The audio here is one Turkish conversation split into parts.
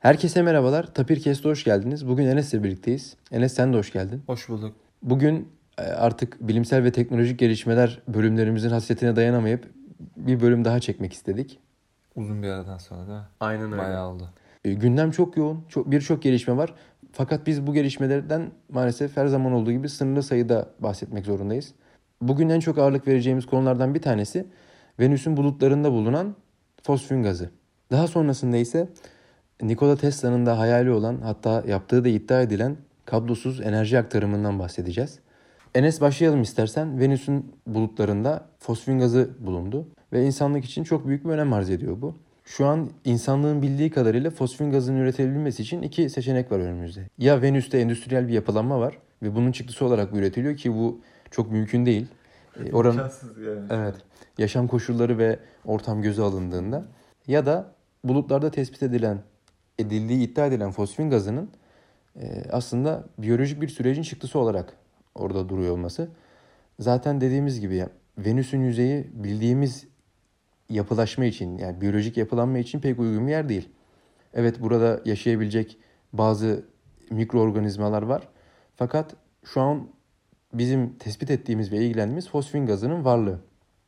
Herkese merhabalar. Tapir Kest'e hoş geldiniz. Bugün Enes'le birlikteyiz. Enes sen de hoş geldin. Hoş bulduk. Bugün e, artık bilimsel ve teknolojik gelişmeler bölümlerimizin hasretine dayanamayıp bir bölüm daha çekmek istedik. Uzun bir aradan sonra değil mi? Aynen Bayağı oldu. E, Gündem çok yoğun. Çok birçok gelişme var. Fakat biz bu gelişmelerden maalesef her zaman olduğu gibi sınırlı sayıda bahsetmek zorundayız. Bugün en çok ağırlık vereceğimiz konulardan bir tanesi Venüs'ün bulutlarında bulunan fosfin gazı. Daha sonrasında ise Nikola Tesla'nın da hayali olan hatta yaptığı da iddia edilen kablosuz enerji aktarımından bahsedeceğiz. Enes başlayalım istersen. Venüs'ün bulutlarında fosfin gazı bulundu ve insanlık için çok büyük bir önem arz ediyor bu. Şu an insanlığın bildiği kadarıyla fosfin gazının üretilebilmesi için iki seçenek var önümüzde. Ya Venüs'te endüstriyel bir yapılanma var ve bunun çıktısı olarak üretiliyor ki bu çok mümkün değil. E, Oranın yani. Evet. Yaşam koşulları ve ortam göze alındığında ya da bulutlarda tespit edilen edildiği iddia edilen fosfin gazının e, aslında biyolojik bir sürecin çıktısı olarak orada duruyor olması. Zaten dediğimiz gibi Venüs'ün yüzeyi bildiğimiz yapılaşma için yani biyolojik yapılanma için pek uygun bir yer değil. Evet burada yaşayabilecek bazı mikroorganizmalar var. Fakat şu an bizim tespit ettiğimiz ve ilgilendiğimiz fosfin gazının varlığı.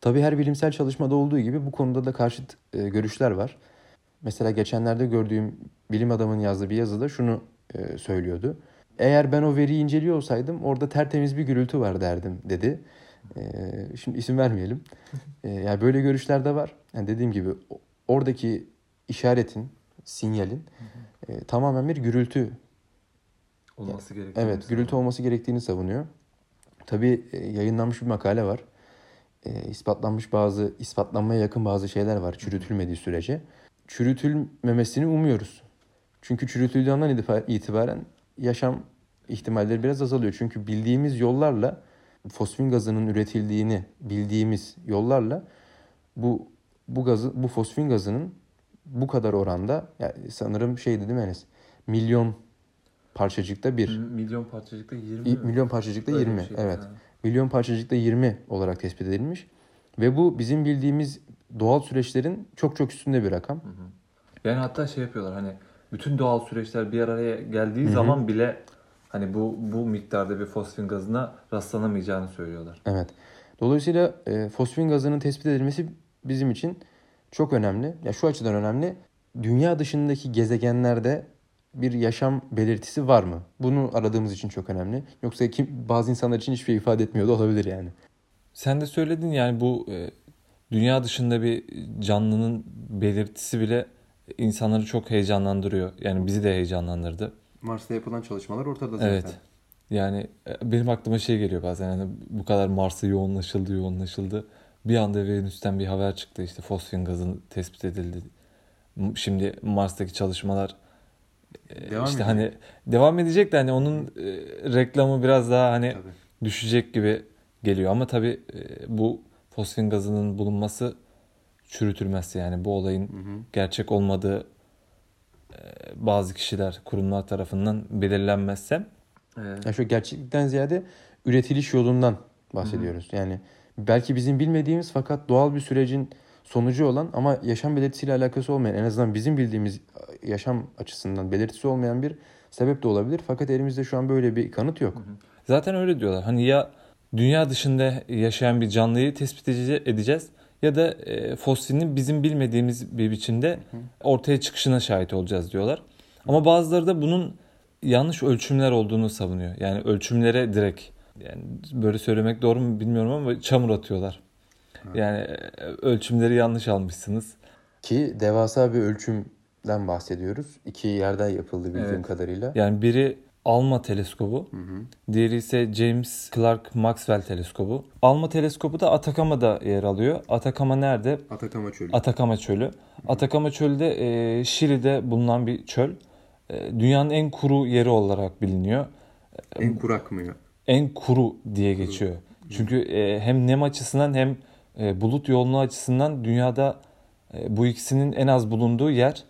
Tabii her bilimsel çalışmada olduğu gibi bu konuda da karşıt e, görüşler var. Mesela geçenlerde gördüğüm bilim adamının yazdığı bir yazıda şunu e, söylüyordu. Eğer ben o veriyi inceliyor olsaydım orada tertemiz bir gürültü var derdim dedi. E, şimdi isim vermeyelim. E, yani böyle görüşler de var. Yani dediğim gibi oradaki işaretin, sinyalin e, tamamen bir gürültü Olması gerekiyor. Evet, gürültü olması gerektiğini savunuyor. Tabii e, yayınlanmış bir makale var. E, ispatlanmış bazı, ispatlanmaya yakın bazı şeyler var çürütülmediği sürece. Çürütülmemesini umuyoruz. Çünkü çürütüldüğü andan itibar- itibaren yaşam ihtimalleri biraz azalıyor. Çünkü bildiğimiz yollarla fosfin gazının üretildiğini bildiğimiz yollarla bu bu gazı bu fosfin gazının bu kadar oranda yani sanırım şey değil mi Enes? Milyon parçacıkta bir. Milyon parçacıkta 20 İ- mi? Milyon parçacıkta Öyle bir 20. şey. Evet. Ha. Milyon parçacıkta 20 olarak tespit edilmiş. Ve bu bizim bildiğimiz doğal süreçlerin çok çok üstünde bir rakam. Yani hatta şey yapıyorlar hani bütün doğal süreçler bir araya geldiği Hı hı. zaman bile hani bu bu miktarda bir fosfin gazına rastlanamayacağını söylüyorlar. Evet. Dolayısıyla e, fosfin gazının tespit edilmesi bizim için çok önemli. Ya şu açıdan önemli. Dünya dışındaki gezegenlerde bir yaşam belirtisi var mı? Bunu aradığımız için çok önemli. Yoksa kim bazı insanlar için hiçbir şey ifade etmiyor da olabilir yani. Sen de söyledin yani bu e, dünya dışında bir canlının belirtisi bile insanları çok heyecanlandırıyor. Yani bizi de heyecanlandırdı. Mars'ta yapılan çalışmalar ortada Evet. Yani e, benim aklıma şey geliyor bazen hani bu kadar Mars'a yoğunlaşıldı yoğunlaşıldı. Bir anda Venüs'ten bir haber çıktı işte fosfin gazı tespit edildi. Şimdi Mars'taki çalışmalar e, Devam işte edecek. hani devam edecek de hani onun e, reklamı biraz daha hani düşecek gibi geliyor. Ama tabii e, bu fosfin gazının bulunması çürütülmezse yani bu olayın gerçek olmadığı e, bazı kişiler, kurumlar tarafından belirlenmezse Evet. Yani şu gerçeklikten ziyade üretiliş yolundan bahsediyoruz. Yani belki bizim bilmediğimiz fakat doğal bir sürecin sonucu olan ama yaşam belirtisiyle alakası olmayan en azından bizim bildiğimiz yaşam açısından belirtisi olmayan bir sebep de olabilir. Fakat elimizde şu an böyle bir kanıt yok. zaten öyle diyorlar. Hani ya dünya dışında yaşayan bir canlıyı tespit edece- edeceğiz ya da e, fosilinin bizim bilmediğimiz bir biçimde ortaya çıkışına şahit olacağız diyorlar. Ama bazıları da bunun yanlış ölçümler olduğunu savunuyor. Yani ölçümlere direkt yani böyle söylemek doğru mu bilmiyorum ama çamur atıyorlar. Yani e, ölçümleri yanlış almışsınız. Ki devasa bir ölçümden bahsediyoruz. İki yerden yapıldı bildiğim Evet. kadarıyla. Yani biri ALMA teleskobu, diğeri ise James Clerk Maxwell teleskobu. ALMA teleskobu da Atakama'da yer alıyor. Atakama nerede? Atakama Çölü. Atakama Çölü. Atakama Çölü de e, Şili'de bulunan bir çöl. E, dünyanın en kuru yeri olarak biliniyor. en kurak mı ya? En kuru diye geçiyor. Çünkü e, hem nem açısından hem e, bulut yoğunluğu açısından dünyada e, bu ikisinin en az bulunduğu yer.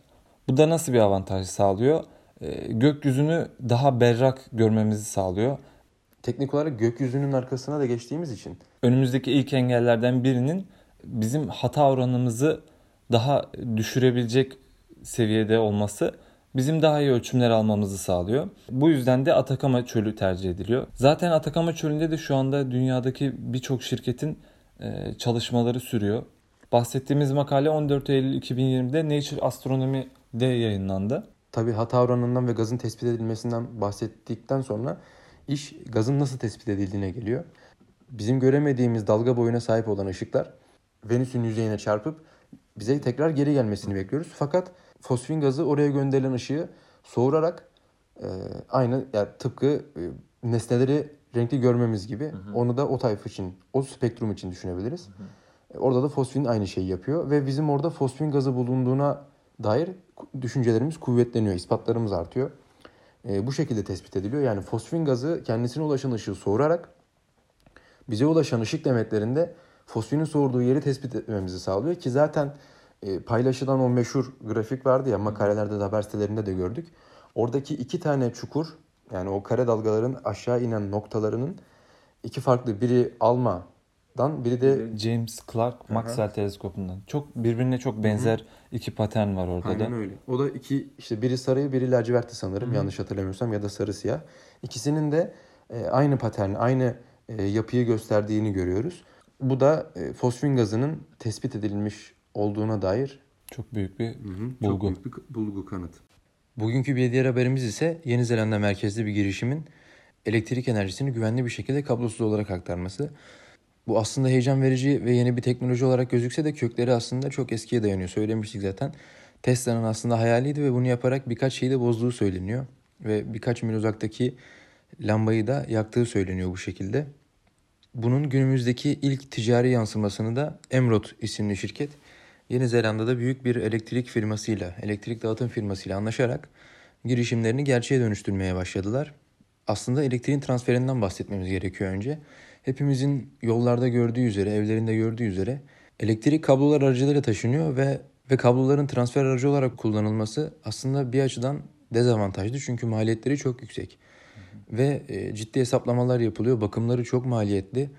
Bu da nasıl bir avantaj sağlıyor? E, gökyüzünü daha berrak görmemizi sağlıyor. Teknik olarak gökyüzünün arkasına da geçtiğimiz için Önümüzdeki ilk engellerden birinin bizim hata oranımızı daha düşürebilecek seviyede olması bizim daha iyi ölçümler almamızı sağlıyor. Bu yüzden de Atakama Çölü tercih ediliyor. Zaten Atakama Çölü'nde de şu anda dünyadaki birçok şirketin e, çalışmaları sürüyor. Bahsettiğimiz makale 14 Eylül 2020'de Nature Astronomy'de yayınlandı. Tabii hata oranından ve gazın tespit edilmesinden bahsettikten sonra iş gazın nasıl tespit edildiğine geliyor. Bizim göremediğimiz dalga boyuna sahip olan ışıklar Venüs'ün yüzeyine çarpıp bize tekrar geri gelmesini bekliyoruz. Fakat fosfin gazı oraya gönderilen ışığı soğurarak e, aynı yani tıpkı e, nesneleri renkli görmemiz gibi hı hı. onu da o tayf için, o spektrum için düşünebiliriz. Hı hı. E, orada da fosfin aynı şeyi yapıyor ve bizim orada fosfin gazı bulunduğuna dair düşüncelerimiz kuvvetleniyor, ispatlarımız artıyor. E, bu şekilde tespit ediliyor. Yani fosfin gazı kendisine ulaşan ışığı soğurarak bize ulaşan ışık demetlerinde fosfinin soğurduğu yeri tespit etmemizi sağlıyor ki zaten e, paylaşılan o meşhur grafik vardı ya makalelerde de haber sitelerinde de gördük. Oradaki iki tane çukur yani o kare dalgaların aşağı inen noktalarının iki farklı biri Alma'dan biri de James Clark Maxwell teleskopundan. Çok birbirine çok benzer Hı-hı. iki patern var orada Aynen da. öyle. O da iki işte biri sarı biri lacivertli sanırım Hı-hı. yanlış hatırlamıyorsam ya da sarı siyah. İkisinin de e, aynı patern, aynı e, yapıyı gösterdiğini görüyoruz. Bu da e, fosfin gazının tespit edilmiş olduğuna dair çok büyük bir hı hı, bulgu. Çok büyük bir bulgu kanıt. Bugünkü bir diğer haberimiz ise Yeni Zelanda merkezli bir girişimin elektrik enerjisini güvenli bir şekilde kablosuz olarak aktarması. Bu aslında heyecan verici ve yeni bir teknoloji olarak gözükse de kökleri aslında çok eskiye dayanıyor. Söylemiştik zaten. Tesla'nın aslında hayaliydi ve bunu yaparak birkaç şeyi de bozduğu söyleniyor. Ve birkaç mil uzaktaki lambayı da yaktığı söyleniyor bu şekilde. Bunun günümüzdeki ilk ticari yansımasını da Emrod isimli şirket Yeni Zelanda'da büyük bir elektrik firmasıyla, elektrik dağıtım firmasıyla anlaşarak girişimlerini gerçeğe dönüştürmeye başladılar. Aslında elektriğin transferinden bahsetmemiz gerekiyor önce. Hepimizin yollarda gördüğü üzere, evlerinde gördüğü üzere elektrik kablolar aracılığıyla taşınıyor ve ve kabloların transfer aracı olarak kullanılması aslında bir açıdan dezavantajlı çünkü maliyetleri çok yüksek. Ve e, ciddi hesaplamalar yapılıyor. Bakımları çok maliyetli.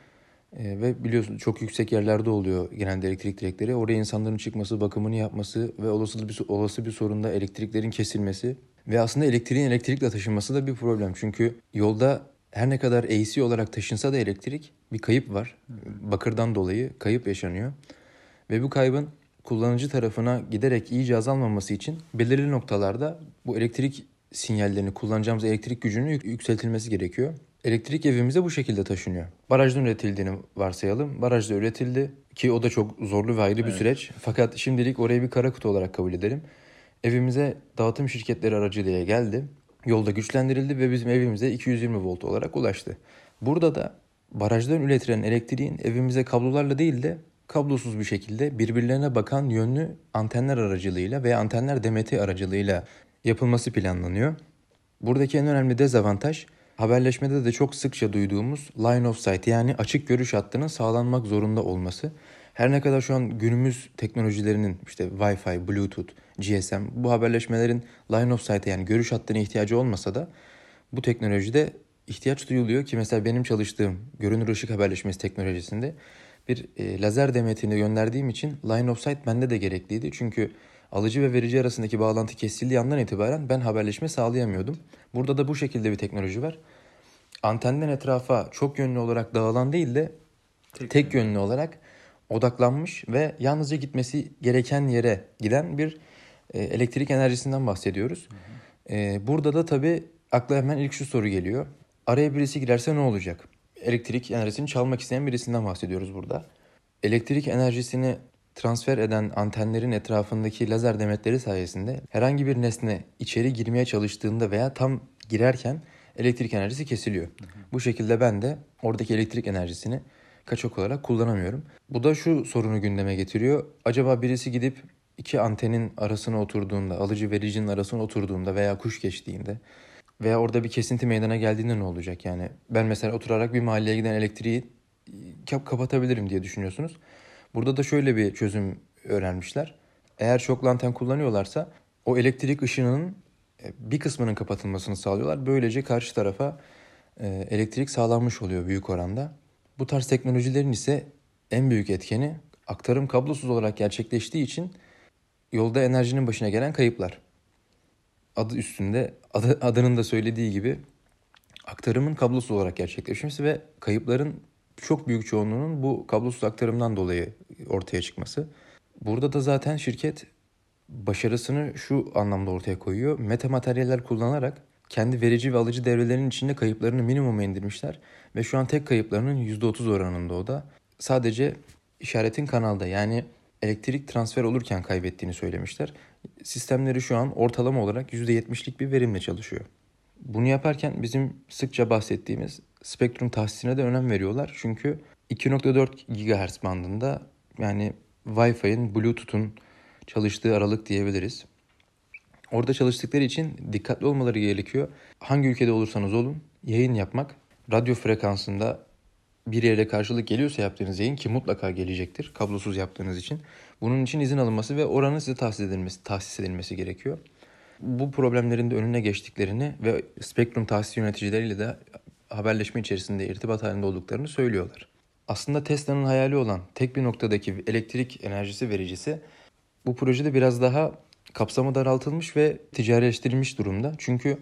E, ve biliyorsun çok yüksek yerlerde oluyor genelde elektrik direkleri. Oraya insanların çıkması, bakımını yapması ve olası bir olası bir sorunda elektriklerin kesilmesi ve aslında elektriğin elektrikle taşınması da bir problem. Çünkü yolda her ne kadar AC olarak taşınsa da elektrik bir kayıp var. Bakırdan dolayı kayıp yaşanıyor. Ve bu kaybın kullanıcı tarafına giderek iyice azalmaması için belirli noktalarda bu elektrik sinyallerini kullanacağımız elektrik gücünün yükseltilmesi gerekiyor. Elektrik evimize bu şekilde taşınıyor. Barajdan üretildiğini varsayalım. Barajda üretildi ki o da çok zorlu ve ayrı evet. bir süreç. Fakat şimdilik orayı bir kara kutu olarak kabul edelim. Evimize dağıtım şirketleri aracılığıyla geldi. Yolda güçlendirildi ve bizim evimize 220 volt olarak ulaştı. Burada da barajdan üretilen elektriğin evimize kablolarla değil de kablosuz bir şekilde birbirlerine bakan yönlü antenler aracılığıyla veya antenler demeti aracılığıyla yapılması planlanıyor. Buradaki en önemli dezavantaj haberleşmede de çok sıkça duyduğumuz line of sight yani açık görüş hattının sağlanmak zorunda olması. Her ne kadar şu an günümüz teknolojilerinin işte Wi-Fi, Bluetooth, GSM bu haberleşmelerin line of sight'a yani görüş hattına ihtiyacı olmasa da bu teknolojide ihtiyaç duyuluyor ki mesela benim çalıştığım görünür ışık haberleşmesi teknolojisinde bir e, lazer demetini gönderdiğim için line of sight bende de gerekliydi. Çünkü alıcı ve verici arasındaki bağlantı kesildiği andan itibaren ben haberleşme sağlayamıyordum. Burada da bu şekilde bir teknoloji var. Antenden etrafa çok yönlü olarak dağılan değil de tek, tek yönlü olarak odaklanmış ve yalnızca gitmesi gereken yere giden bir e, elektrik enerjisinden bahsediyoruz. Hı hı. E, burada da tabii akla hemen ilk şu soru geliyor. Araya birisi girerse ne olacak? Elektrik enerjisini çalmak isteyen birisinden bahsediyoruz burada. Elektrik enerjisini transfer eden antenlerin etrafındaki lazer demetleri sayesinde herhangi bir nesne içeri girmeye çalıştığında veya tam girerken elektrik enerjisi kesiliyor. Hı hı. Bu şekilde ben de oradaki elektrik enerjisini kaçak olarak kullanamıyorum. Bu da şu sorunu gündeme getiriyor. Acaba birisi gidip iki antenin arasına oturduğunda, alıcı vericinin arasına oturduğunda veya kuş geçtiğinde veya orada bir kesinti meydana geldiğinde ne olacak? Yani ben mesela oturarak bir mahalleye giden elektriği kapatabilirim diye düşünüyorsunuz. Burada da şöyle bir çözüm öğrenmişler. Eğer çok anten kullanıyorlarsa o elektrik ışınının e, bir kısmının kapatılmasını sağlıyorlar. Böylece karşı tarafa e, elektrik sağlanmış oluyor büyük oranda. Bu tarz teknolojilerin ise en büyük etkeni aktarım kablosuz olarak gerçekleştiği için yolda enerjinin başına gelen kayıplar. adı üstünde adı, adının da söylediği gibi aktarımın kablosuz olarak gerçekleşmesi ve kayıpların çok büyük çoğunluğunun bu kablosuz aktarımdan dolayı ortaya çıkması. Burada da zaten şirket başarısını şu anlamda ortaya koyuyor. Meta materyaller kullanarak kendi verici ve alıcı devrelerinin içinde kayıplarını minimuma indirmişler. Ve şu an tek kayıplarının %30 oranında o da. Sadece işaretin kanalda yani elektrik transfer olurken kaybettiğini söylemişler. Sistemleri şu an ortalama olarak %70'lik bir verimle çalışıyor. Bunu yaparken bizim sıkça bahsettiğimiz spektrum tahsisine de önem veriyorlar. Çünkü 2.4 GHz bandında yani Wi-Fi'nin, Bluetooth'un çalıştığı aralık diyebiliriz. Orada çalıştıkları için dikkatli olmaları gerekiyor. Hangi ülkede olursanız olun yayın yapmak radyo frekansında bir yere karşılık geliyorsa yaptığınız yayın ki mutlaka gelecektir kablosuz yaptığınız için. Bunun için izin alınması ve oranın size tahsis edilmesi, tahsis edilmesi gerekiyor. Bu problemlerin de önüne geçtiklerini ve spektrum tahsis yöneticileriyle de haberleşme içerisinde irtibat halinde olduklarını söylüyorlar. Aslında Tesla'nın hayali olan tek bir noktadaki elektrik enerjisi vericisi bu projede biraz daha kapsamı daraltılmış ve ticarileştirilmiş durumda. Çünkü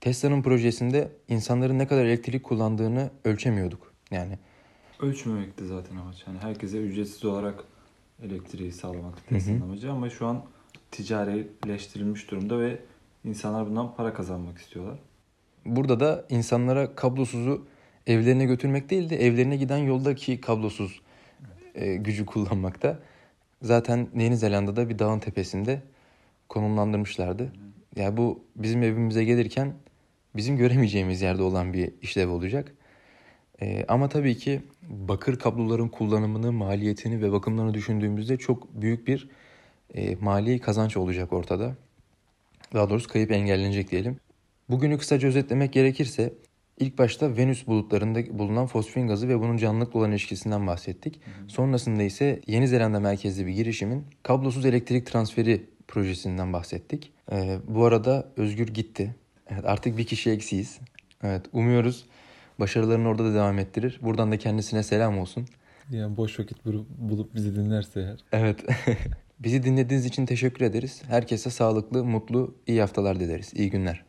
Tesla'nın projesinde insanların ne kadar elektrik kullandığını ölçemiyorduk. Yani Ölçmemekti zaten amaç. Yani herkese ücretsiz olarak elektriği sağlamak Tesla'nın amacı ama şu an ticarileştirilmiş durumda ve insanlar bundan para kazanmak istiyorlar. Burada da insanlara kablosuzu evlerine götürmek değil de evlerine giden yoldaki kablosuz e, gücü kullanmakta. Zaten Yeni Zelanda'da bir dağın tepesinde konumlandırmışlardı. Yani bu bizim evimize gelirken bizim göremeyeceğimiz yerde olan bir işlev olacak. E, ama tabii ki bakır kabloların kullanımını, maliyetini ve bakımlarını düşündüğümüzde çok büyük bir e, mali kazanç olacak ortada. Daha doğrusu kayıp engellenecek diyelim. Bugünü kısaca özetlemek gerekirse ilk başta Venüs bulutlarında bulunan fosfin gazı ve bunun canlılıkla olan ilişkisinden bahsettik. Sonrasında ise Yeni Zelanda merkezli bir girişimin kablosuz elektrik transferi projesinden bahsettik. Ee, bu arada Özgür gitti. Evet, artık bir kişi eksiyiz. Evet, umuyoruz başarılarını orada da devam ettirir. Buradan da kendisine selam olsun. Yani boş vakit bulup, bizi dinlerse eğer. Evet. Bizi dinlediğiniz için teşekkür ederiz. Herkese sağlıklı, mutlu, iyi haftalar dileriz. İyi günler.